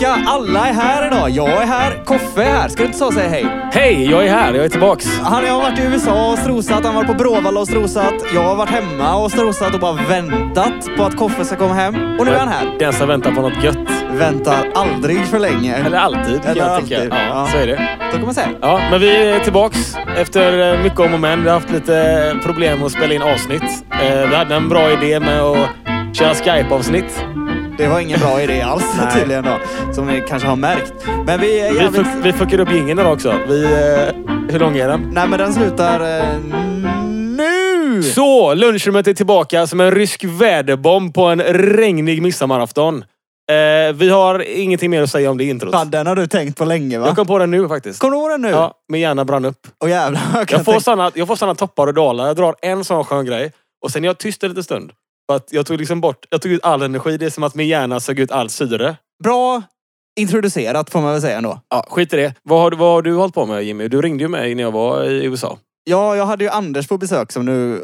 tillbaka! Alla är här idag. Jag är här, Koffe är här. Ska du inte så säga hej? Hej, jag är här. Jag är tillbaks. Han har varit i USA och strosat, han varit på Bråvalla och strosat. Jag har varit hemma och strosat och bara väntat på att Koffe ska komma hem. Och nu är han här. Den som väntar på något gött. Väntar aldrig för länge. Eller alltid, Eller jag alltid. Ja, Ja. så är det. Så kan man säga. Ja, men vi är tillbaks efter eh, mycket om och men. Vi har haft lite problem att spela in avsnitt. Eh, Vi hade en bra idé med att köra Skype-avsnitt. Det var ingen bra idé alls Nej. tydligen då. Som ni kanske har märkt. Men vi är Vi, jävligt... fuck, vi fuckade upp jingeln också. Vi, eh, hur lång är den? Nej men den slutar eh, nu! Så, lunchrummet är tillbaka som en rysk väderbomb på en regnig midsommarafton. Eh, vi har ingenting mer att säga om det introt. Fan, den har du tänkt på länge va? Jag kom på den nu faktiskt. Kommer du ihåg den nu? Ja, min hjärna brann upp. Åh jävlar. Jag Jag får, såna, jag får såna toppar och dalar. Jag drar en sån skön grej och sen är jag tyst en liten stund. För att jag tog liksom bort, jag tog ut all energi. Det är som att min hjärna sög ut all syre. Bra introducerat får man väl säga ändå. Ja, skit i det. Vad har, du- vad har du hållit på med Jimmy? Du ringde ju mig när jag var i USA. Ja, jag hade ju Anders på besök som du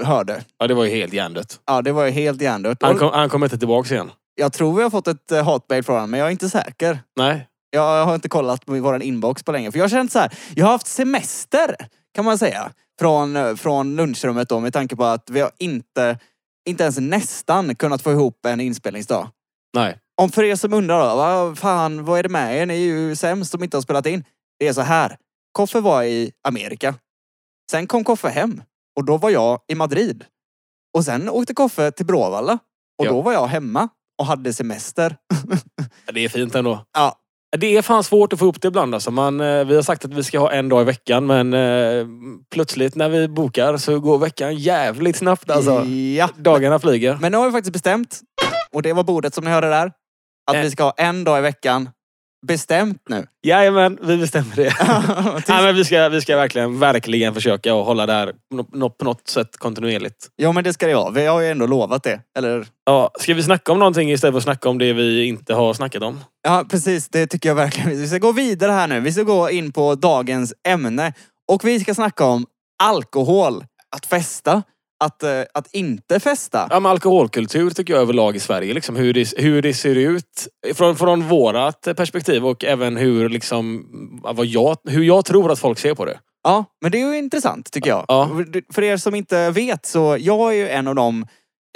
eh, hörde. Ja, det var ju helt hjärndött. Ja, det var ju helt hjärndött. Han, Och kom, han kommer inte tillbaka igen. Jag tror vi har fått ett eh, hatmail från honom, men jag är inte säker. Nej. Jag har inte kollat på vår inbox på länge. För jag har känt så här, jag har haft semester kan man säga. Från, eh, från lunchrummet då med tanke på att vi har inte, inte ens nästan kunnat få ihop en inspelningsdag. Nej. Om för er som undrar då, vad fan, vad är det med er? Ni är ju sämst som inte har spelat in. Det är så här. Koffe var i Amerika. Sen kom Koffe hem. Och då var jag i Madrid. Och sen åkte Koffe till Bråvalla. Och Ja. då var jag hemma och hade semester. Det är fint ändå. Ja, Det är fan svårt att få ihop det ibland. Alltså man, eh, vi har sagt att vi ska ha en dag i veckan men eh, plötsligt när vi bokar så går veckan jävligt snabbt. Alltså. ja. Dagarna flyger. Men nu har vi faktiskt bestämt. Och det var bordet som ni hörde där. Att Eh. vi ska ha en dag i veckan. Bestämt nu. Jajamän, vi bestämmer det. Nej, men vi, ska, vi ska verkligen, verkligen försöka att hålla det här nå- nå- på något sätt kontinuerligt. Jo men det ska det vara. Vi har ju ändå lovat det. Eller? Ja, ska vi snacka om någonting istället för att snacka om det vi inte har snackat om? Ja precis, det tycker jag verkligen. Vi ska gå vidare här nu. Vi ska gå in på dagens ämne. Och vi ska snacka om alkohol. Att festa. Att, eh, att inte festa. Ja, men alkoholkultur tycker jag överlag i Sverige. Liksom hur, det, hur det ser ut från, från vårat perspektiv och även hur, liksom, vad jag, hur jag tror att folk ser på det. Ja, men det är ju intressant tycker jag. Ja. För er som inte vet så jag är ju en av dem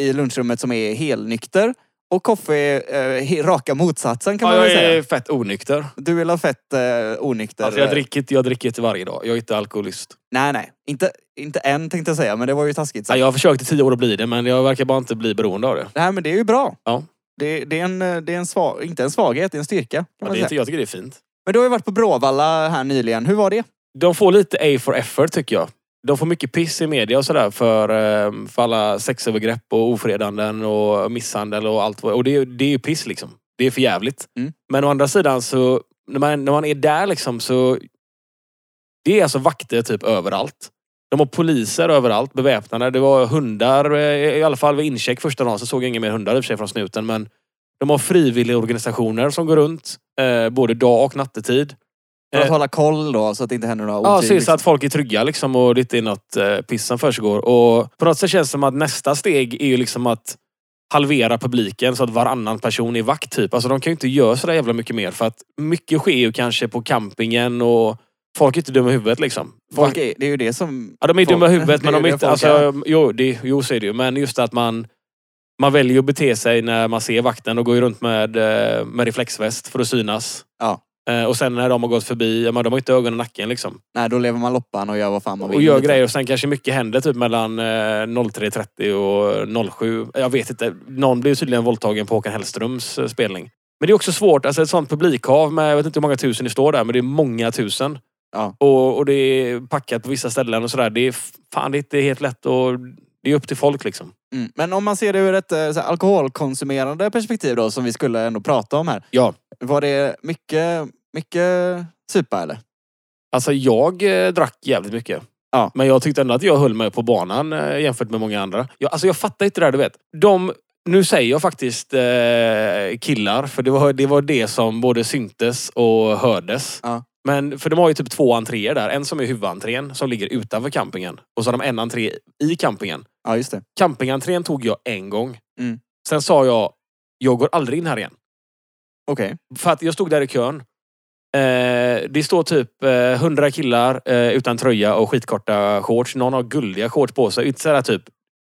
i lunchrummet som är helnykter. Och Koffe är eh, raka motsatsen kan Ja, man väl jag säga. är fett onykter. Du vill ha fett eh, onykter. Alltså jag, dricker, inte- jag dricker varje dag. Jag är inte alkoholist. Nej, nej. Inte, inte än tänkte jag säga, men det var ju taskigt Ja, sagt. jag har försökt i tio år att bli det men jag verkar bara inte bli beroende av det. Nej, men det är ju bra. Ja. Det, det är en, eh, det är en svag, inte en svaghet, det är en styrka. Ja, det är jag tycker det är fint. Men du har ju varit på Bråvalla här nyligen. Hur var det? De får lite A for effort tycker jag. De får mycket piss i media och sådär för, eh, för alla sexövergrepp och ofredanden och misshandel och allt. Och det, är- det är ju piss liksom. Det är för jävligt. Mm. Men å andra sidan så, när man, när man är där liksom så... Det är alltså vakter typ överallt. De har poliser överallt, beväpnade. Det var hundar, eh, i alla fall vid incheck första dagen så såg jag inga mer hundar i och för sig från snuten. Men de har frivilliga organisationer som går runt, eh, både dag och nattetid. För att Eh. hålla koll då, så att det inte händer några Ja, otyg. se så liksom. att folk är trygga liksom och det inte är något eh, piss som försiggår. Och på något sätt känns det som att nästa steg är ju liksom att halvera publiken så att varannan person är vakt typ. Alltså de kan ju inte göra så där jävla mycket mer för att mycket sker ju kanske på campingen och folk är inte dumma i huvudet liksom. Folk är, det är ju det som... Ja, de är folk- dumma i huvudet det men är de är inte... Alltså, jo, det, jo, så är det ju. Men just att man... Man väljer att bete sig när man ser vakten och går runt med, eh, med reflexväst för att synas. Ja. Eh, Och sen när de har gått förbi, ja, men de har inte ögonen i nacken liksom. Nej, då lever man loppan och gör vad fan man vill. Och gör grejer och sen kanske mycket händer typ mellan eh, 03.30 och 07. Jag vet inte. Någon blev tydligen våldtagen på Håkan Hellströms eh, spelning. Men det är också svårt. Alltså ett sånt publikhav med, jag vet inte hur många tusen det står där, men det är många tusen. Ja. Och, och det är packat på vissa ställen och sådär. Det är fan det är inte helt lätt och det är upp till folk liksom. Mm. Men om man ser det ur ett eh, här, alkoholkonsumerande perspektiv då, som vi skulle ändå prata om här. Ja. Var det mycket, mycket supa eller? Alltså jag eh, drack jävligt mycket. Ja. Men jag tyckte ändå att jag höll mig på banan eh, jämfört med många andra. Jag, alltså jag fattar inte det där du vet. De, nu säger jag faktiskt eh, killar, för det var, det var det som både syntes och hördes. Ja. Men för de har ju typ två entréer där. En som är huvudentrén som ligger utanför campingen. Och så har de en entré i campingen. Ja, just det. Campingentrén tog jag en gång. Mm. Sen sa jag, jag går aldrig in här igen. Okej. För att jag stod där i kön. Eh, det står typ eh, 100 killar eh, utan tröja och skitkorta shorts. Någon har guldiga shorts på sig. Inte sådär typ,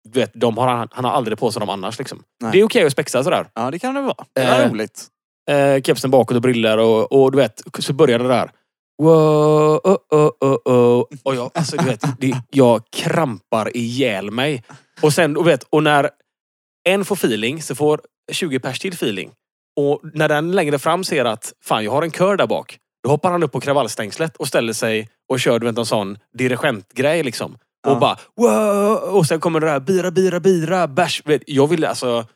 du vet, de har, han, han har aldrig på sig dem annars liksom. Det är okej att spexa sådär. Ja, det kan det vara. Det är Eh. roligt. Eh, kepsen bakåt och briller och, och du vet, så började det där. Wow, oh, oh, oh, oh. Och jag, alltså, du vet, det, jag krampar ihjäl mig. Och sen, och vet, och när en får feeling så får 20 pers till feeling. Och när den längre fram ser att fan, jag har en kör där bak. Då hoppar han upp på kravallstängslet och ställer sig och kör du vet, en sån dirigentgrej liksom. Och Ja. bara wow! Och sen kommer det där bira, bira, bira, bärs. Jag vill alltså...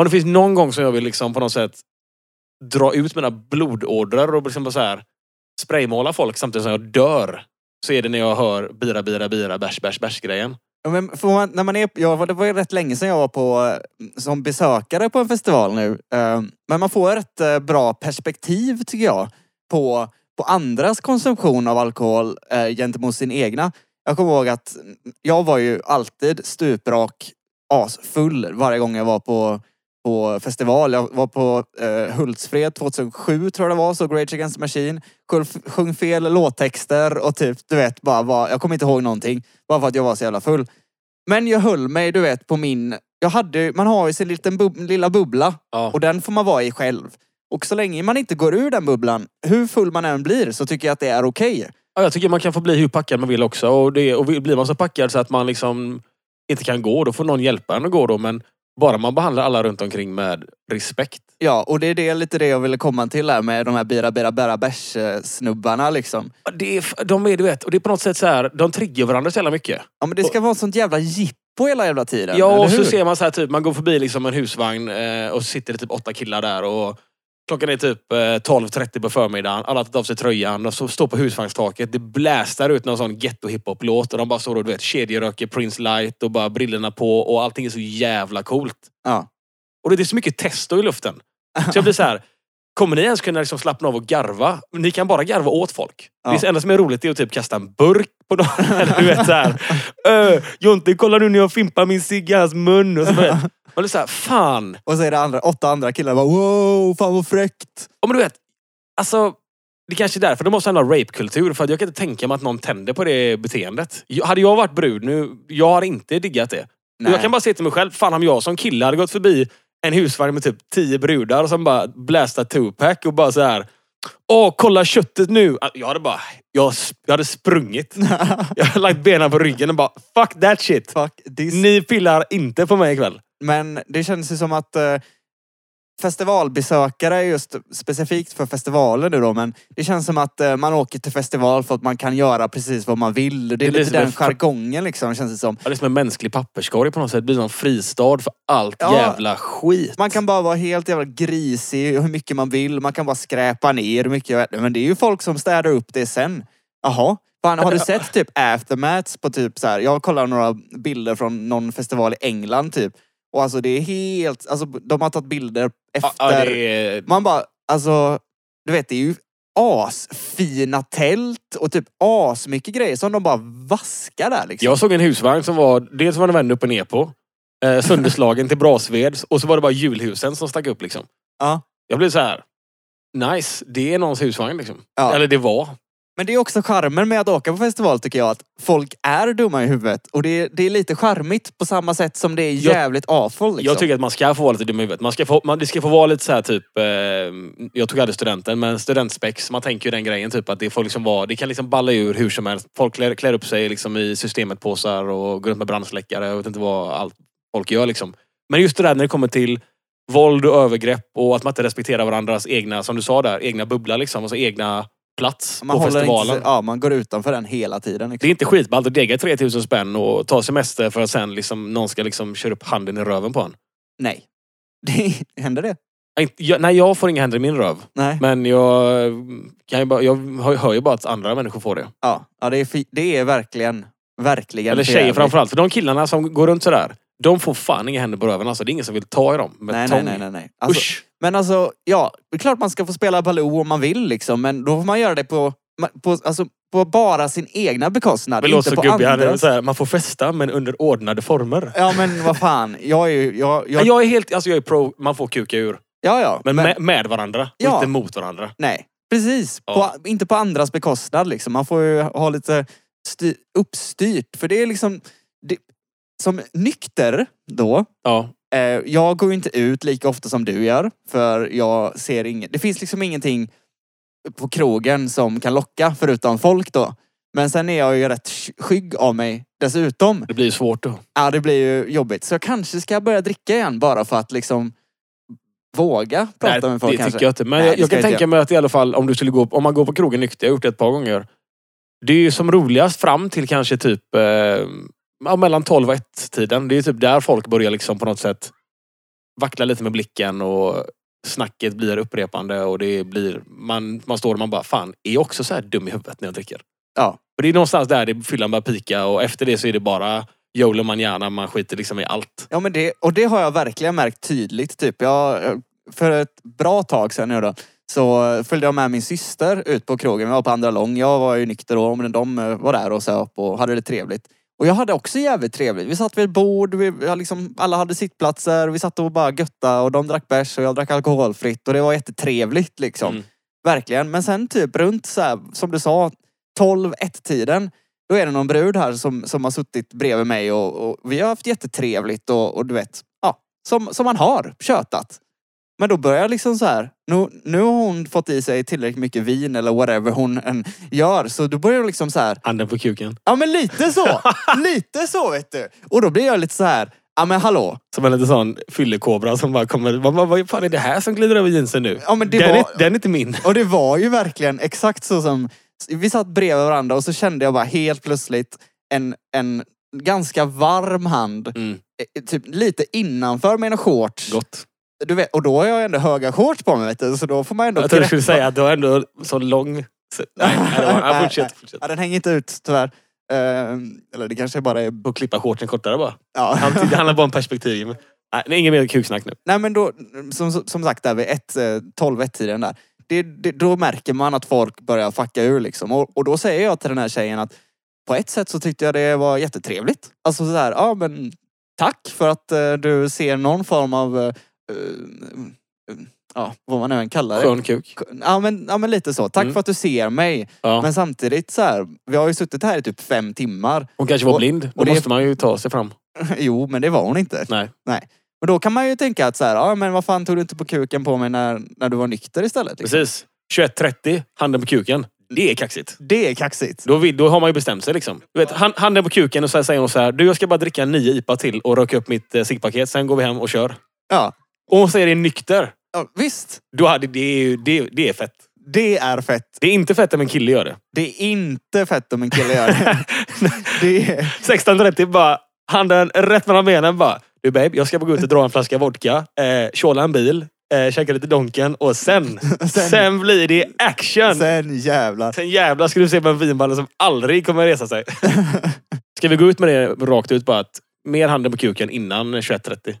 Om det finns någon gång som jag vill liksom på något sätt dra ut mina blodådror och liksom bara så här spraymåla folk samtidigt som jag dör. Så är det när jag hör bira, bira, bira, bärs, bärs, bärs grejen. Ja, men får man, när man är, ja, det var ju rätt länge sedan jag var på, som besökare på en festival nu. Ehm, men man får ett eh, bra perspektiv tycker jag på, på andras konsumtion av alkohol eh, gentemot sin egna. Jag kommer ihåg att jag var ju alltid stuprak asfull varje gång jag var på, på festival. Jag var på eh, Hultsfred 2007 tror jag det var, så Rage Against the Machine. Sjöng, fel låttexter och typ, du vet, bara var, jag kommer inte ihåg någonting. Bara för att jag var så jävla full. Men jag höll mig, du vet, på min... Jag hade, man har ju sin liten bub, lilla bubbla Ja. och den får man vara i själv. Och så länge man inte går ur den bubblan, hur full man än blir, så tycker jag att det är okej. Ja, jag tycker man kan få bli hur packad man vill också. Och, det, och blir man så packad så att man liksom inte kan gå, då får någon hjälpa en att gå då. Men bara man behandlar alla runt omkring med respekt. Ja, och det är det, lite det jag ville komma till här med de här bira, bira, bära, bärs eh, snubbarna liksom. Det är, de är, du vet, och det är på något sätt så här, de triggar varandra så jävla mycket. Ja, men det ska vara sånt jävla jippo hela jävla tiden. Ja, och så ser man så här typ, man går förbi liksom en husvagn eh, och så sitter det typ åtta killar där och klockan är typ eh, 12.30 på förmiddagen. Alla har tagit av sig tröjan så står på husvagnstaket. Det blästar ut någon sån ghetto hiphop-låt och de bara står och du vet, kedjeröker Prince Light och bara brillorna på och allting är så jävla coolt. Ja. Och det är så mycket testo i luften. Så jag blir så här. Kommer ni ens kunna liksom slappna av och garva? Ni kan bara garva åt folk. Ja. Det enda som är roligt är att typ kasta en burk på någon. Eller du vet såhär. Äh, Jonte, kolla nu när jag fimpar min cigg i hans mun. Och så bara, man blir såhär, fan. Och så är det andra, åtta andra killar bara wow, fan vad fräckt. Ja, men du vet, alltså. Det kanske är därför de måste ha rape-kultur. För att jag kan inte tänka mig att någon tänder på det beteendet. Jag- Hade jag varit brud nu, jag har inte diggat det. Nej. Jag kan bara säga till mig själv, fan om jag som kille hade gått förbi en husvagn med typ tio brudar som bara blästar Tupac och bara så här. Åh, kolla köttet nu! Jag hade bara, jag, jag hade sprungit. Jag hade lagt benen på ryggen och bara, fuck that shit! Fuck this. Ni pillar inte på mig ikväll. Men det känns ju som att eh, festivalbesökare, just specifikt för festivalen nu då, men det känns som att eh, man åker till festival för att man kan göra precis vad man vill. Det är, Det är lite den jargongen liksom, känns det som. Ja, det är som en mänsklig papperskorg på något sätt. Det blir som en fristad för allt Ja. jävla skit. Man kan bara vara helt jävla grisig hur mycket man vill. Man kan bara skräpa ner hur mycket. Men det är ju folk som städar upp det sen. Jaha. Fan, har du sett typ aftermaths på typ så här. Jag kollar några bilder från någon festival i England typ. Och alltså det är helt, alltså de har tagit bilder Ja, efter. ja, det är... Man bara, alltså, du vet det är ju asfina tält och typ asmycket grejer som de bara vaskar där liksom. Jag såg en husvagn som var, dels var den vänd upp och ner på. Eh, sönderslagen till brasved. Och så var det bara julhusen som stack upp liksom. Ja. Jag blev så här. Nice, det är någons husvagn liksom. Ja. Eller det var. Men det är också charmen med att åka på festival tycker jag. Att folk är dumma i huvudet. Och det är, det är lite charmigt på samma sätt som det är Jag- jävligt awful. Liksom. Jag tycker att man ska få vara lite dum i huvudet. Man ska få, man, det ska få vara lite så här typ... Eh, jag tog aldrig studenten, men studentspex. Man tänker ju den grejen typ att det får liksom vara... Det kan liksom balla ur hur som helst. Folk klär, klär upp sig liksom i systemet-påsar och går runt med brandsläckare. Jag vet inte vad allt folk gör liksom. Men just det där när det kommer till våld och övergrepp och att man inte respekterar varandras egna, som du sa där, egna bubbla liksom. Alltså egna plats man på festivalen. Inte, ja, man går utanför den hela tiden. Det Liksom. är inte skitballt att dega 3000 spänn och ta semester för att sen liksom någon ska liksom köra upp handen i röven på en. Nej. Det, händer det? Jag, nej, jag får inga händer i min röv. Nej. Men jag, kan ju bara, jag hör, ju bara att andra människor får det. Ja, ja det, är det är verkligen, verkligen Eller tjejer framförallt. För de killarna som går runt sådär. De får fan inga händer på röven alltså. Det är ingen som vill ta i dem med Nej, tång. nej, nej, nej. nej. Alltså, Usch. Men alltså, ja, det är klart man ska få spela Baloo om man vill liksom. Men då får man göra det på, på, alltså, på bara sin egna bekostnad. Det låter inte så på gubbig. Han är andras. här, Man får festa men under ordnade former. Ja men vad fan. Jag är ju... Jag, jag, Jag, är helt, alltså jag är pro, man får kuka ur. Ja, ja. Men, Med, med varandra, Ja. inte mot varandra. Nej, precis. Ja. På, inte på andras bekostnad liksom. Man får ju ha lite sty, uppstyrt. För det är liksom... Det, som nykter då, Ja. Eh, jag går inte ut lika ofta som du gör. För jag ser inget... Det finns liksom ingenting på krogen som kan locka förutom folk då. Men sen är jag ju rätt skygg av mig dessutom. Det blir ju svårt då. Ja, det blir ju jobbigt. Så jag kanske ska börja dricka igen bara för att liksom våga prata Nej, med folk det kanske. tycker jag inte. Men Nej, jag, jag kan tänka mig att i alla fall om du skulle gå, om man går på krogen nykter, jag har gjort det ett par gånger. Det är ju som roligast fram till kanske typ eh, ja, mellan 12 och 1 tiden. Det är typ där folk börjar liksom på något sätt vackla lite med blicken och snacket blir upprepande och det blir, man, man står och man bara fan, är jag också så här dum i huvudet när jag dricker? Ja. För det är någonstans där det fyllan börjar pika och efter det så är det bara YOLO manana, man skiter liksom i allt. Ja, men det, och det har jag verkligen märkt tydligt. Typ. Jag, för ett bra tag sedan nu då, så följde jag med min syster ut på krogen. Vi var på andra lång. Jag var ju nykter då, men de var där och söp och hade det trevligt. Och jag hade också jävligt trevligt. Vi satt vid ett bord, vi, liksom, alla hade sittplatser, vi satt och bara götta och de drack bärs och jag drack alkoholfritt och det var jättetrevligt liksom. Mm. Verkligen. Men sen typ runt så här, som du sa, 12-1 tiden då är det någon brud här som, som har suttit bredvid mig och, och vi har haft jättetrevligt och, och du vet, ja, som, som man har tjötat. Men då börjar jag liksom så här, nu, nu har hon fått i sig tillräckligt mycket vin eller whatever hon än gör. Så då börjar jag liksom så här, Handen på kuken. ja men lite så, lite så vet du. Och då blir jag lite så här, ja men hallå. Som en liten sån fyllekobra som bara kommer. Vad, vad, vad fan är det här som glider över jeansen nu? Ja, men det den, var- är, den är inte min. Och det var ju verkligen exakt så som... Vi satt bredvid varandra och så kände jag bara helt plötsligt en, en ganska varm hand. Mm, eh, Typ lite innanför mina shorts. gott. Du vet, och då har jag ändå höga shorts på mig vet du, så då får man ändå Jag trodde du skulle säga att du har ändå så lång... Nej, fortsätt. fortsätt. Ja, den hänger inte ut tyvärr. Ehm, eller det kanske bara är... Och klippa shortsen kortare bara. Ja. Det handlar bara om perspektiv. Nej, det är inget mer kuksnack nu. Nej men då, som, som sagt där vid ett, eh, 12 1 tiden där. Det, det, då märker man att folk börjar fucka ur liksom. Och, och då säger jag till den här tjejen att på ett sätt så tyckte jag det var jättetrevligt. Alltså sådär, ja men tack för att eh, du ser någon form av, eh, ja vad man än kallar det. Skön kuk. Ja men, ja men lite så. Tack Mm. för att du ser mig. Ja. Men samtidigt så här, vi har ju suttit här i typ fem timmar. Hon kanske var Och- blind. Då och det- måste man ju ta sig fram. jo men det var hon inte. Nej. Men då kan man ju tänka att så här, ja men vad fan tog du inte på kuken på mig när, när du var nykter istället? Liksom. Precis. 21.30, handen på kuken. Det är kaxigt. Det är kaxigt. Då, vill, då har man ju bestämt sig liksom. Du vet, han- handen på kuken och så här säger hon så här. Du jag ska bara dricka nio IPA till och röka upp mitt eh, ciggpaket. Sen går vi hem och kör. Ja. Och hon säger det nykter. ja visst. Då hade, det, är ju- det, det är fett. Det är fett. Det är inte fett om en kille gör det. Det är inte fett om en kille gör det. det är... 16.30 bara, handen rätt mellan benen bara. Du babe, jag ska bara gå ut och dra en flaska vodka, eh, tjåla en bil, eh, käka lite Donken och sen, sen, blir det action! Sen, Sen jävlar. jävlar ska du se på en vinballe som aldrig kommer resa sig. Ska vi gå ut med det rakt ut bara att mer handen på kuken innan 21.30?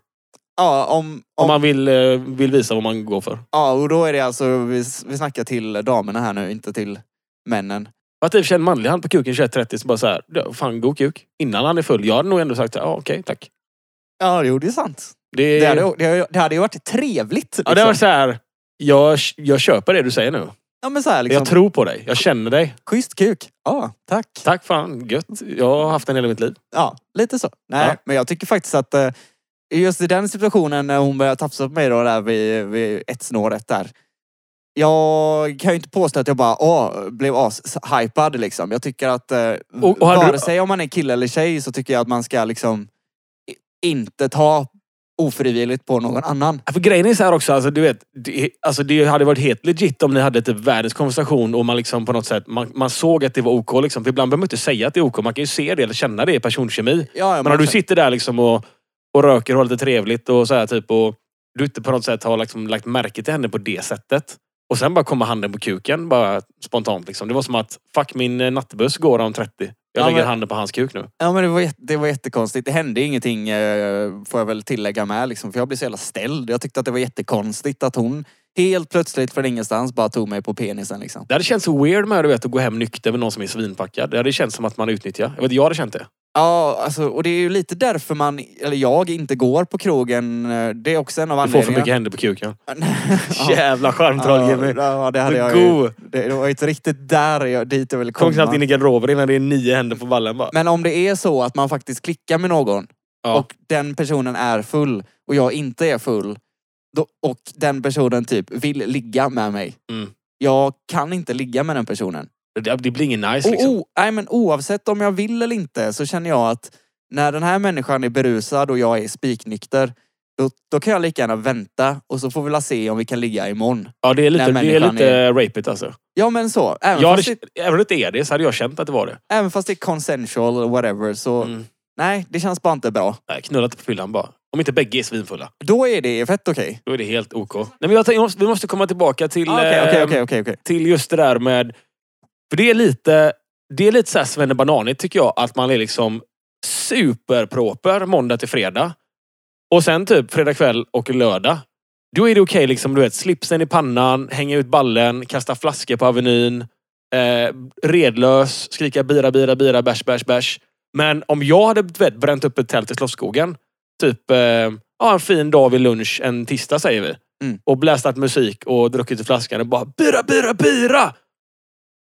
Ja, om, Om om, man vill, eh, vill visa vad man går för. ja, och då är det alltså, vi, vi snackar till damerna här nu, inte till männen. Att i och för sig en manlig hand på kuken 21.30 så bara så här, "Ja, fan god kuk. Innan han är full. Jag hade nog ändå sagt, ja okej tack. Ja, jo det är sant. Det, Det hade, det, det hade ju varit trevligt. Liksom. ja, det var så här, jag, jag köper det du säger nu. ja, men så här, liksom, Jag tror på dig. Jag känner dig. Schysst kuk. Ja, tack. Tack fan, gött. Jag har haft en hela mitt liv. Ja, lite så. Nej, Ja. men jag tycker faktiskt att eh, just i den situationen när hon började tafsa på mig då där vid, vid ett snåret där. Jag kan ju inte påstå att jag bara åh, blev as-hypad liksom. Jag tycker att eh, Och- och vare du- sig om man är kille eller tjej så tycker jag att man ska liksom inte ta ofrivilligt på någon annan. För grejen är så här också, alltså, du vet, det, alltså, det hade varit helt legit om ni hade typ världens konversation och man liksom på något sätt, man, man såg att det var OK. Liksom. För ibland behöver man inte säga att det är OK, man kan ju se det eller känna det i personkemi. Ja, ja, Men om du sitter där liksom och, och röker och har lite trevligt och så här typ och du inte på något sätt har liksom lagt märke till henne på det sättet. Och sen bara kommer handen på kuken bara spontant liksom. Det var som att fuck min eh, nattbuss går om 30. Jag Ja, lägger men- handen på hans kuk nu. Ja men det var, jätte, det var jättekonstigt. Det hände ingenting eh, får jag väl tillägga med liksom. För jag blev så jävla ställd. Jag tyckte att det var jättekonstigt att hon helt plötsligt från ingenstans bara tog mig på penisen liksom. Det hade känts så weird med du vet, att gå hem nykter med någon som är svinpackad. Det hade känts som att man utnyttjar. Jag vet, jag hade känt det. Ja, alltså, och det är ju lite därför man, eller jag, inte går på krogen. Det är också en av Du får för anledningarna. mycket händer på kuken. Ja. Jävla charmtroll Jimmy. Ja, det hade jag ju. Det det var ju inte riktigt där jag, dit jag ville Kom knappt komma. in i garderoben innan det är nio händer på ballen bara. Men om det är så att man faktiskt klickar med någon Ja. och den personen är full och jag inte är full då, och den personen typ vill ligga med mig. Mm. Jag kan inte ligga med den personen. Det, det blir ingen nice liksom. o, nej, men oavsett om jag vill eller inte så känner jag att när den här människan är berusad och jag är spiknykter då, då kan jag lika gärna vänta och så får vi la se om vi kan ligga imorgon. Ja, det är lite, det är lite rapigt alltså. Ja men så. Även, Jag hade, det, även om det inte är det så hade jag känt att det var det. även fast det är consensual eller whatever så Mm. nej, det känns bara inte bra. Nej, knulla inte på fyllan bara. Om inte bägge är svinfulla. Då är det fett okej. Då är det helt OK. Nej, men jag tänkte, vi måste komma tillbaka till, Ah, Okej, okej, eh, okej, okej, okej. till just det där med... För det är lite, det är lite såhär svennebananigt tycker jag. Att man är liksom superproper måndag till fredag. Och sen typ fredag kväll och lördag. Då är det okej liksom, du vet, slipsen i pannan, hänga ut ballen, kasta flaskor på Avenyn. Eh, redlös, skrika bira, bira, bira, bärs, bärs, bärs. Men om jag hade du vet, bränt upp ett tält i Slottsskogen. Typ eh, ja, en fin dag vid lunch en tisdag säger vi. Mm. Och blästat musik och druckit ur flaskan och bara bira, bira, bira!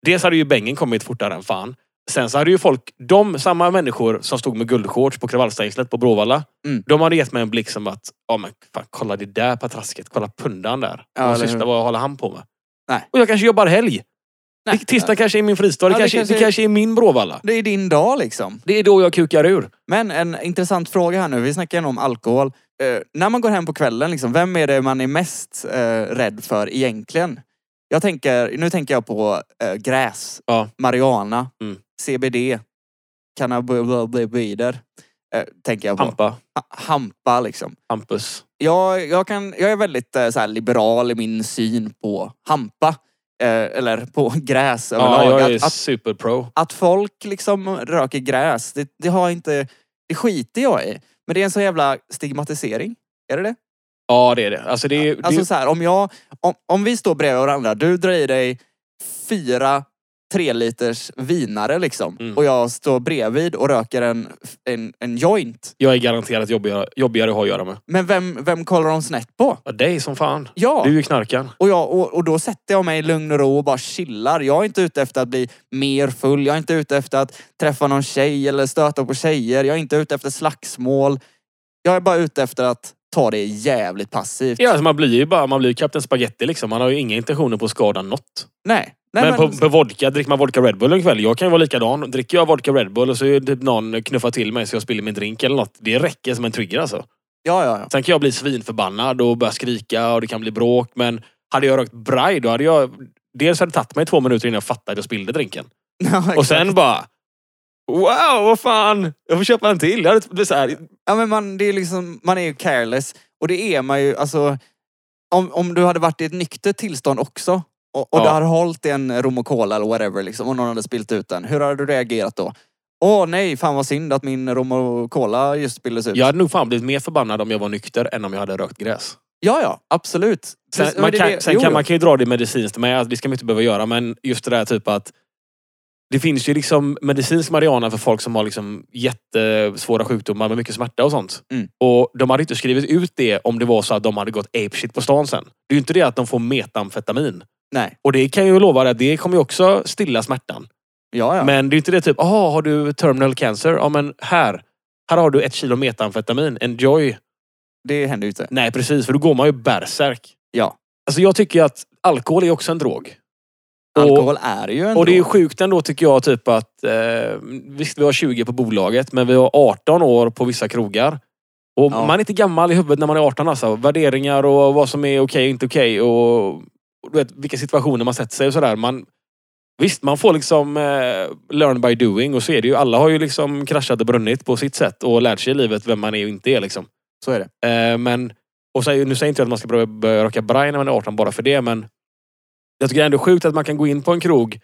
Dels hade ju bängen kommit fortare än fan. Sen så hade ju folk, de samma människor som stod med guldshorts på kravallstängslet på Bråvalla. Mm. De hade gett mig en blick som att, ja men fan, kolla det där patrasket, kolla pundan där. Ja, vad, sysslar, vad håller han på med? Nej. Och jag kanske jobbar helg. Nej. Tisdag kanske är min fristad, det, Ja, det kanske, det, kanske- kanske är min Bråvalla. Det är din dag liksom. Det är då jag kukar ur. Men en intressant fråga här nu. Vi snackar om alkohol. Eh, när man går hem på kvällen, liksom, vem är det man är mest eh, rädd för egentligen? Jag tänker, nu tänker jag på eh, gräs, Ja. marijuana, Mm. CBD, cannabinoider. Eh, tänker jag på. Hampa, Ha- Hampa liksom. Hampus. Jag, jag, kan, jag är väldigt så här, liberal i min syn på hampa. Eh, eller på gräs Ja, överlag. jag är att, superpro. att folk liksom röker gräs, det, det har inte... Det skiter jag i. Men det är en så jävla stigmatisering. Är det det? Ja, det är det. Alltså det är, det Alltså är så här, om jag... Om, om vi står bredvid varandra, du drar i dig fyra tre liters vinare liksom. Mm. Och jag står bredvid och röker en, en, en joint. jag är garanterat jobbigare, jobbigare att ha att göra med. Men vem, vem kollar de snett på? Ja, dig som fan. Ja! Du är ju knarkan. Och, jag, och, och då sätter jag mig i lugn och ro och bara chillar. Jag är inte ute efter att bli mer full. Jag är inte ute efter att träffa någon tjej eller stöta på tjejer. Jag är inte ute efter slagsmål. Jag är bara ute efter att ta det jävligt passivt. Ja, alltså man blir ju bara man blir Kapten Spaghetti liksom. Man har ju inga intentioner på att skada något. Nej. Nej men, på, på vodka, dricker man vodka Red Bull en kväll. Jag kan ju vara likadan. Dricker jag vodka Red Bull och så är det typ någon knuffar till mig så jag spiller min drink eller något. Det räcker som en trigger alltså. ja, ja, ja. Sen kan jag bli svinförbannad och börja skrika och det kan bli bråk. Men hade jag rökt braj då hade jag... Dels hade det tagit mig två minuter innan jag fattade att jag spillde drinken. ja Och sen bara... Wow, vad fan! Jag får köpa en till. Jag hade så här, Ja men man, det är liksom, man är ju careless. Och det är man ju, alltså. Om, om du hade varit i ett nyktert tillstånd också. Och, och Ja. du hade hållit i en rom och cola eller whatever liksom. Och någon hade spilt ut den. Hur hade du reagerat då? Åh nej, fan vad synd att min rom och cola just spilldes ut. jag hade nog fan blivit mer förbannad om jag var nykter än om jag hade rökt gräs. Ja, ja, absolut. Sen, Precis, man kan, det- sen jo, kan man kan ju dra det medicinskt med, att det ska man inte behöva göra, men just det där typ att det finns ju liksom medicinsk marijuana för folk som har liksom jättesvåra sjukdomar med mycket smärta och sånt. Mm. Och de hade inte skrivit ut det om det var så att de hade gått apeshit på stan sen. Det är ju inte det att de får metamfetamin. Nej. Och det kan jag ju lova dig, det kommer ju också stilla smärtan. Ja, ja. Men det är inte det typ, jaha, har du terminal cancer? Ja men här, här har du ett kilo metamfetamin. Enjoy. det händer ju inte. Nej precis, för då går man ju bärsärk. Ja. Alltså jag tycker ju att alkohol är också en drog. Alkohol är ju en Och det är ju drog. sjukt ändå tycker jag typ att, eh, visst vi har 20 på bolaget, men vi har 18 år på vissa krogar. Och Ja. man är inte gammal i huvudet när man är 18 alltså. Värderingar och vad som är okej och inte okej och du vet, vilka situationer man sätter sig och sådär. Man, visst, man får liksom eh, learn by doing och så är det ju. Alla har ju liksom kraschat och brunnit på sitt sätt och lärt sig i livet vem man är och inte är liksom. Så är det. Eh, men, och så, nu säger inte jag att man ska börja, börja röka braj när man är 18 bara för det, men jag tycker det är ändå sjukt att man kan gå in på en krog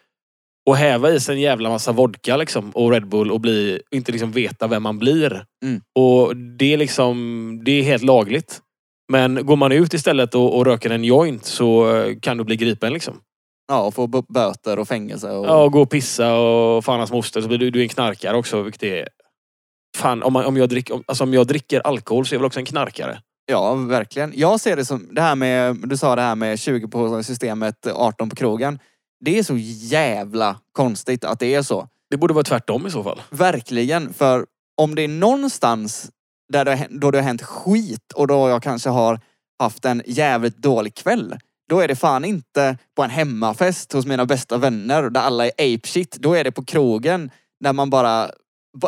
och häva i sig en jävla massa vodka liksom, och Red Bull och bli, inte liksom veta vem man blir. Mm. Och det är liksom, det är helt lagligt. Men går man ut istället och, och röker en joint så eh, kan du bli gripen liksom. Ja, och få böter och fängelse. Och... Ja, och gå och pissa och fan hans moster så blir du, du är en knarkare också vilket är... Fan, om, man, om, jag drick, om, alltså om jag dricker alkohol så är jag väl också en knarkare. Ja, verkligen. Jag ser det som det här med, du sa det här med 20 på systemet, 18 på krogen. Det är så jävla konstigt att det är så. Det borde vara tvärtom i så fall. Verkligen, för om det är någonstans där det, då det har hänt skit och då jag kanske har haft en jävligt dålig kväll. Då är det fan inte på en hemmafest hos mina bästa vänner där alla är ape shit. Då är det på krogen där man bara,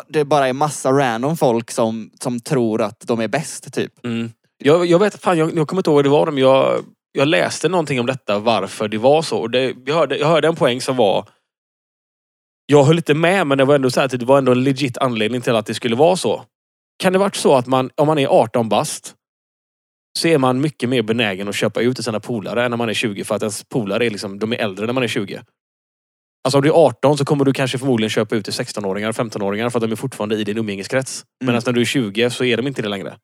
det bara är massa random folk som, som tror att de är bäst typ. Mm. Jag, jag vet, fan jag, jag kommer inte ihåg vad det var, men jag, jag läste någonting om detta, varför det var så. Och det, jag, hörde, jag hörde en poäng som var... Jag höll inte med, men det var ändå så här, det var ändå en legit anledning till att det skulle vara så. Kan det varit så att man, om man är 18 bast, så är man mycket mer benägen att köpa ut till sina polare än när man är 20 för att ens polare är liksom, de är äldre när man är 20. Alltså om du är 18 så kommer du kanske förmodligen köpa ut till 16-åringar och 15-åringar för att de är fortfarande i din umgängeskrets. Mm. Medan när du är 20 så är de inte det längre.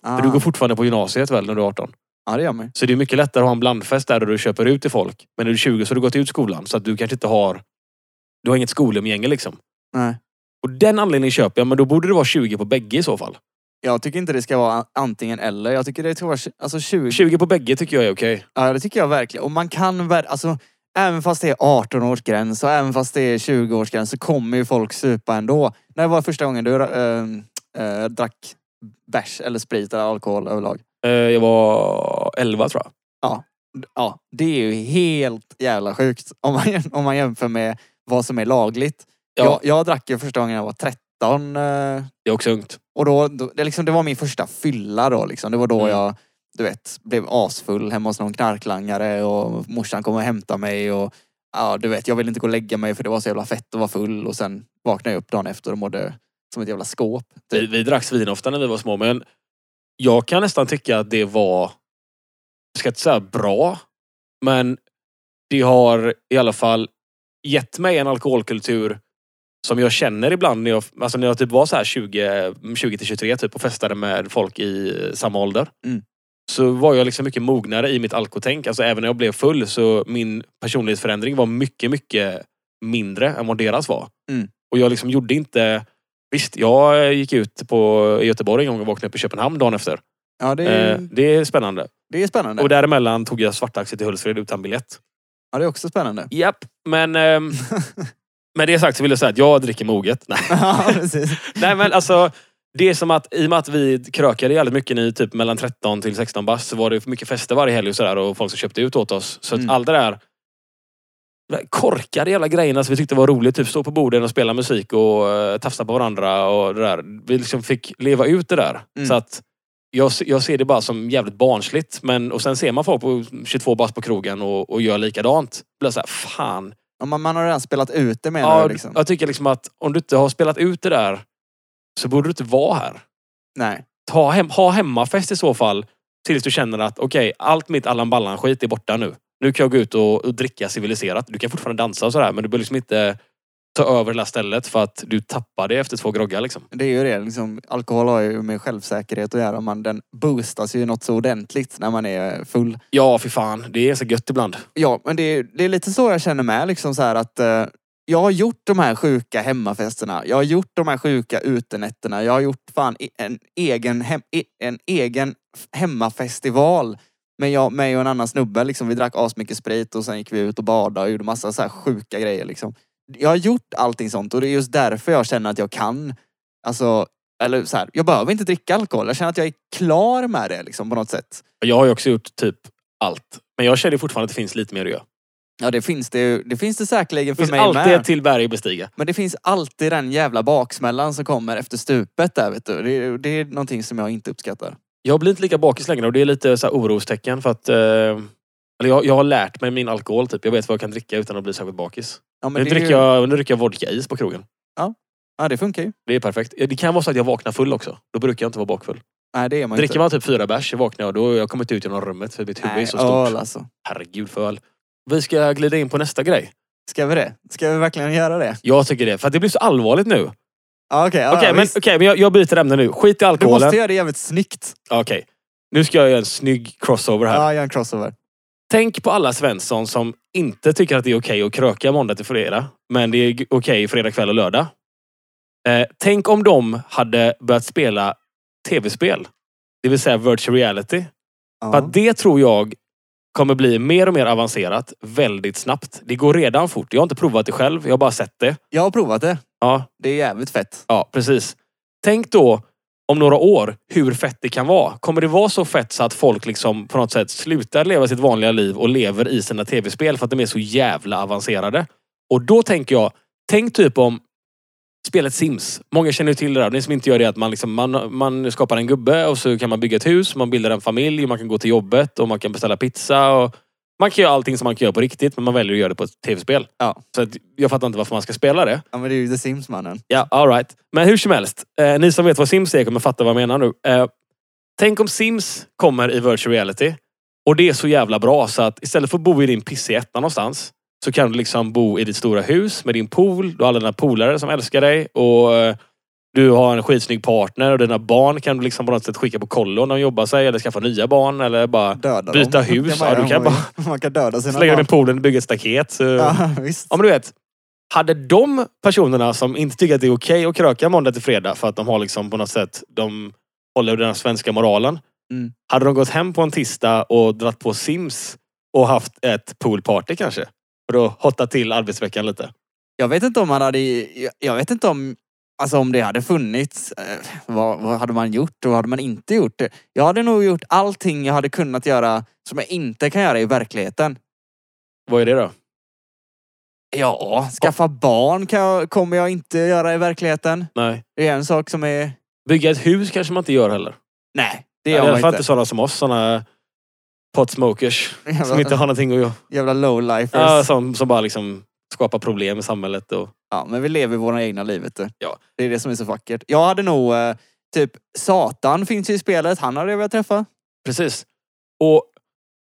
Ah. För du går fortfarande på gymnasiet väl när du är 18? Ja, det gör man. Så det är mycket lättare att ha en blandfest där du köper ut till folk. Men när du är 20 så har du gått ut skolan så att du kanske inte har... Du har inget skolumgänge liksom. Nej. Och den anledningen köper jag, men då borde det vara 20 på bägge i så fall. Jag tycker inte det ska vara antingen eller. Jag tycker det ska vara alltså 20. 20 på bägge tycker jag är okej. Ja, det tycker jag verkligen. Och man kan ver- alltså Även fast det är 18 års gräns och även fast det är 20 års gräns så kommer ju folk supa ändå. När var första gången du äh, äh, drack bärs eller sprit eller alkohol överlag? Eh, Jag var 11 tror jag. Ja, det är ju helt jävla sjukt om man, om man jämför med vad som är lagligt. Ja, Jag, jag drack ju första gången jag var 13 äh, det är också ungt. Och då, då det, liksom, det var min första fylla då liksom. Det var då Mm. jag, du vet, blev asfull hemma hos någon knarklangare och morsan kom och hämtade mig och ja, du vet, jag ville inte gå och lägga mig för det var så jävla fett att vara full och sen vaknade jag upp dagen efter och mådde som ett jävla skåp. Vi, Typ. vi drack svin ofta när vi var små, men jag kan nästan tycka att det var, jag ska inte säga bra, men det har i alla fall gett mig en alkoholkultur som jag känner ibland när jag, alltså när jag typ var så här 20, 20 till 23 typ och festade med folk i samma ålder. Mm. Så var jag liksom mycket mognare i mitt alkotänk. Alltså även när jag blev full så min personlighetsförändring var mycket, mycket mindre än vad deras var. Mm. Och jag liksom gjorde inte Visst, jag gick ut på Göteborg en gång och vaknade upp i Köpenhamn dagen efter. Ja, det är, Eh, det är spännande. det är spännande. Och däremellan tog jag svarttaxi till Hultsfred utan biljett. Ja, det är också spännande. Japp, men ehm, med det sagt så vill jag säga att jag dricker moget. Nej, ja, precis. Nej men alltså, det är som att i och med att vi krökade jävligt mycket i typ mellan 13 till 16 bast så var det mycket fester varje helg och sådär och folk som köpte ut åt oss. Så att Mm. allt det där de där korkade jävla grejerna som vi tyckte var roligt. Typ stå på borden och spela musik och uh, tafsa på varandra och det där. Vi liksom fick leva ut det där. Mm. Så att jag, jag ser det bara som jävligt barnsligt. Men, och sen ser man folk på 22 bast på krogen och, och gör likadant. Blir så här, fan. Man, man har redan spelat ut det menar Ja, du liksom? Jag tycker liksom att om du inte har spelat ut det där så borde du inte vara här. Nej. Ta hem, ha hemmafest i så fall. Tills du känner att okej, allt mitt Allan Ballan-skit är borta nu. Nu kan jag gå ut och, och dricka civiliserat. Du kan fortfarande dansa och sådär men du behöver liksom inte ta över här stället för att du tappar det efter två groggar liksom. Det är ju det. Liksom, alkohol har ju med självsäkerhet att göra. Man, den boostas ju något så ordentligt när man är full. Ja, för fan. Det är så gött ibland. Ja, men det är, det är lite så jag känner med. Liksom så här att, eh, jag har gjort de här sjuka hemmafesterna. Jag har gjort de här sjuka utenätterna. Jag har gjort fan en egen, hem, en egen hemmafestival. Men jag, mig och en annan snubbe, liksom, vi drack asmycket sprit och sen gick vi ut och badade och gjorde massa så här sjuka grejer. Liksom. Jag har gjort allting sånt och det är just därför jag känner att jag kan. Alltså, eller så här, jag behöver inte dricka alkohol. Jag känner att jag är klar med det liksom, på något sätt. Jag har ju också gjort typ allt. Men jag känner fortfarande att det finns lite mer att göra. Ja, det finns det, det, finns det säkerligen Det för finns mig alltid med. ett till berg att bestiga. Men det finns alltid den jävla baksmällan som kommer efter stupet där vet du. Det, det är någonting som jag inte uppskattar. Jag blir inte lika bakis längre och det är lite så här orostecken för att... Eh, jag, jag har lärt mig min alkohol typ. Jag vet vad jag kan dricka utan att bli särskilt bakis. Ja, Nu är dricker, ju, jag, nu dricker jag vodka-is på krogen. ja, det funkar ju. Det är perfekt. Det kan vara så att jag vaknar full också. Då brukar jag inte vara bakfull. Nej, det är man Dricker inte. man typ fyra bärs vaknar jag. Då har jag kommit ut genom rummet för mitt huvud är Nej, så stort. öl alltså. Herregud för öl. Vi ska glida in på nästa grej. Ska vi det? Ska vi verkligen göra det? Jag tycker det. För det blir så allvarligt nu. Ja, okej. ja, Okej, ja, men, okej, men jag, jag byter ämne nu. Skit i Du alkoholen. måste göra det jävligt snyggt. Ja, Okej. Nu ska jag göra en snygg crossover här. Ja, gör en crossover. Tänk på alla Svensson som inte tycker att det är okej att kröka måndag till fredag. Men det är okej fredag kväll och lördag. Eh, tänk om de hade börjat spela tv-spel. Det vill säga virtual reality. För Ja. att det tror jag kommer bli mer och mer avancerat väldigt snabbt. Det går redan fort. Jag har inte provat det själv. Jag har bara sett det. Jag har provat det. Ja, Det är jävligt fett. ja precis. Tänk då om några år hur fett det kan vara. Kommer det vara så fett så att folk liksom på något sätt slutar leva sitt vanliga liv och lever i sina tv-spel för att de är så jävla avancerade? Och då tänker jag, tänk typ om spelet Sims. Många känner ju till det där. Ni som inte gör det är att man, liksom, man, man skapar en gubbe och så kan man bygga ett hus, man bildar en familj, man kan gå till jobbet och man kan beställa pizza. Och man kan göra allting som man kan göra på riktigt men man väljer att göra det på ett tv-spel. Ja. Så att jag fattar inte varför man ska spela det. Ja, men det är ju The Sims mannen. Ja, all right. Men hur som helst. Eh, ni som vet vad Sims är kommer fatta vad jag menar nu. Eh, tänk om Sims kommer i virtual reality och det är så jävla bra så att istället för att bo i din pissiga etta någonstans så kan du liksom bo i ditt stora hus med din pool. Du har alla dina polare som älskar dig och eh, du har en skitsnygg partner och dina barn kan du liksom på något sätt skicka på kollo när de jobbar sig eller skaffa nya barn eller bara Döda Byta dem. hus. Ja, du kan om man kan döda sina slänga dem i poolen och bygga ett staket. Så... Ja, visst. Ja men du vet. Hade de personerna som inte tycker att det är okej att kröka måndag till fredag för att de har liksom på något sätt, de håller den svenska moralen. Mm. Hade de gått hem på en tisdag och dratt på Sims och haft ett poolparty kanske? Och då hottat till arbetsveckan lite. Jag vet inte om man hade... Jag vet inte om... Alltså om det hade funnits, eh, vad, vad hade man gjort och vad hade man inte gjort? Jag hade nog gjort allting jag hade kunnat göra som jag inte kan göra i verkligheten. Vad är det då? Ja, skaffa barn kan jag, kommer jag inte göra i verkligheten. Nej. Det är en sak som är... Bygga ett hus kanske man inte gör heller. Nej, det I gör alla man fall inte. inte sådana som oss. Sådana pot smokers. Som Jävla, inte har någonting att göra. jävla lowlifers. Ja, som, som bara liksom skapar problem i samhället. Och... men vi lever våra egna liv vet du. Ja. Det är det som är så vackert. Jag hade nog... eh, Typ Satan finns ju i spelet. Han hade jag velat träffa. Precis. Och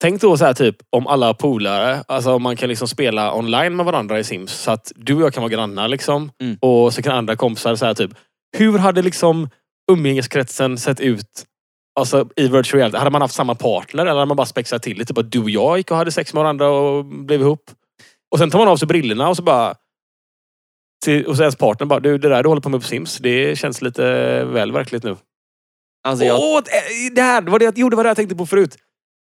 tänk då så här typ om alla polare, alltså om man kan liksom spela online med varandra i Sims. Så att du och jag kan vara grannar liksom. Mm. Och så kan andra kompisar så här typ. Hur hade liksom umgängeskretsen sett ut Alltså i virtual reality, hade man haft samma partner eller hade man bara spexat till det? Typ att du och jag gick och hade sex med varandra och blev ihop. Och sen tar man av sig brillorna och så bara... till- Och så ens partner bara, du det där du håller på med på Sims, det känns lite väl verkligt nu. Alltså jag... Åh, det- det här! Det var det, jag- jo, det var det jag tänkte på förut.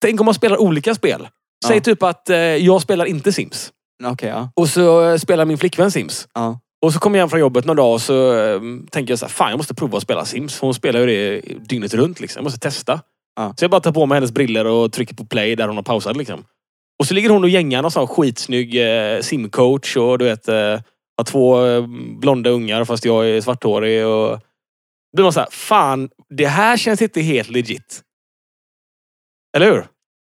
Tänk om man spelar olika spel. Säg Ja. typ att eh, jag spelar inte Sims. Okej, ja. Och så eh, spelar min flickvän Sims. ja. Och så kommer jag hem från jobbet någon dag och så eh, tänker jag så här, fan jag måste prova att spela Sims. Hon spelar ju det dygnet runt liksom. Jag måste testa. Så jag bara tar på mig hennes briller och trycker på play där hon har pausat liksom. Och så ligger hon och gängar någon sån skitsnygg eh, simcoach och du vet, eh, har två eh, blonda ungar fast jag är svarthårig och... Då blir man såhär, fan det här känns inte helt legit. Eller hur?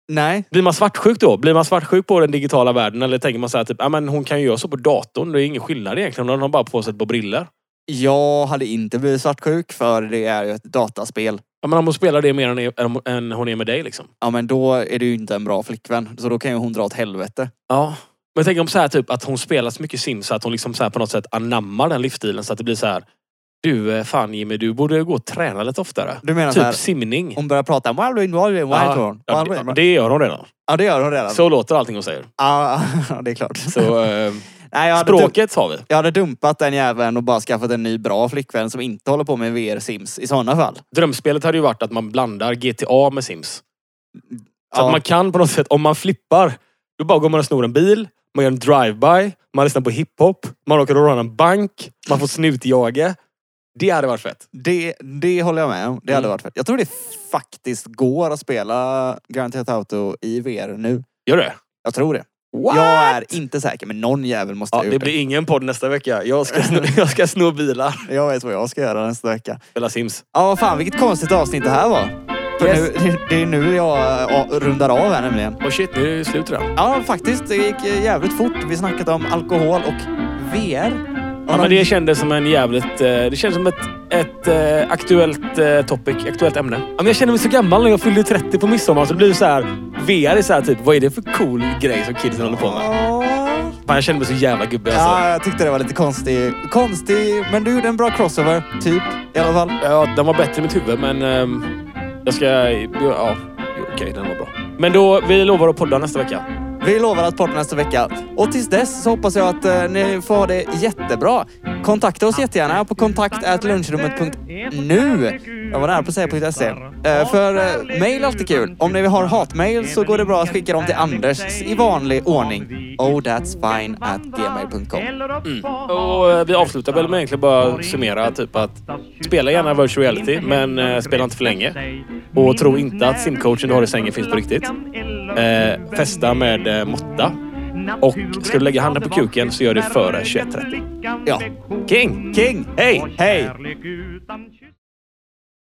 Nej. Blir man svartsjuk då? Blir man svartsjuk på den digitala världen? Eller tänker man så här, typ, men hon kan ju göra så på datorn. Det är ingen skillnad egentligen. Hon har bara på sig ett par briller. Jag hade inte blivit svartsjuk för det är ju ett dataspel. Ja, men om hon spelar det mer än, än, hon är med dig liksom. Ja men då är det ju inte en bra flickvän. Så då kan ju hon dra åt helvete. Ja. Men tänker om så här typ att hon spelar så mycket Sims så att hon liksom så här på något sätt anammar den livsstilen så att det blir så här. Du, eh, fan Jimmy, du borde gå och träna lite oftare. Du menar Typ så här, simning. hon börjar prata Walwin, Ja, Walwin. ja, det, det gör hon redan. Ja det gör hon redan. Så låter allting hon säger. Ja, det är klart. Så eh, Nej, jag, hade språket har vi. jag hade dumpat den jäveln och bara skaffat en ny bra flickvän som inte håller på med VR Sims i sådana fall. Drömspelet hade ju varit att man blandar GTA med Sims. Så Ja. att man kan på något sätt, om man flippar, då bara går man och snor en bil, man gör en drive-by, man lyssnar på hiphop, man åker och rånar en bank, man får snutjaga. Det hade varit fett. Det, det håller jag med om. Det hade Mm. varit fett. Jag tror det faktiskt går att spela Grand Theft Auto i VR nu. Gör det? Jag tror det. What? Jag är inte säker, men någon jävel måste Ja, ha det gjort det. blir ingen podd nästa vecka. Jag ska sno, jag ska sno bilar. Jag vet vad jag ska göra nästa vecka. Spela Sims. Ja, fan vilket konstigt avsnitt det här var. Yes. nu, det, det är nu jag ja, rundar av här nämligen. Och shit, nu är det slut redan. Ja, faktiskt. Det gick jävligt fort. Vi snackat om alkohol och VR. Ja, men det kändes som en jävligt... eh, Det kändes som ett, ett eh, aktuellt eh, topic, aktuellt ämne. Jag känner mig så gammal när jag fyllde 30 på midsommar. Så det blir så här... VR är så här typ, vad är det för cool grej som kidsen håller på med? Fan, jag kände mig så jävla gubbig alltså. Ja, jag tyckte det var lite konstig. Konstig, men du gjorde en bra crossover. Typ, i alla fall. Ja, den var bättre i mitt huvud, men... ehm, Jag ska... Ja, okej, den var bra. Men då, vi lovar att podda nästa vecka. Vi lovar att podda nästa vecka. Och tills dess så hoppas jag att eh, ni får ha det jättebra. Kontakta oss jättegärna på kontakt.lunchrummet.nu. Jag var nära på att säga .se. Eh, för eh, mail är alltid kul. Om ni har hatmail så går det bra att skicka dem till Anders i vanlig ordning. Oh that's fine at gmail.com. Mm. Och eh, vi avslutar väl med egentligen bara att summera typ att spela gärna virtual reality men eh, spela inte för länge. Och tro inte att simcoachen du har i sängen finns på riktigt. Eh, festa med eh, måtta. Och ska du lägga handen på kuken så gör det före 21.30. Ja. King! King! Hej! Hej!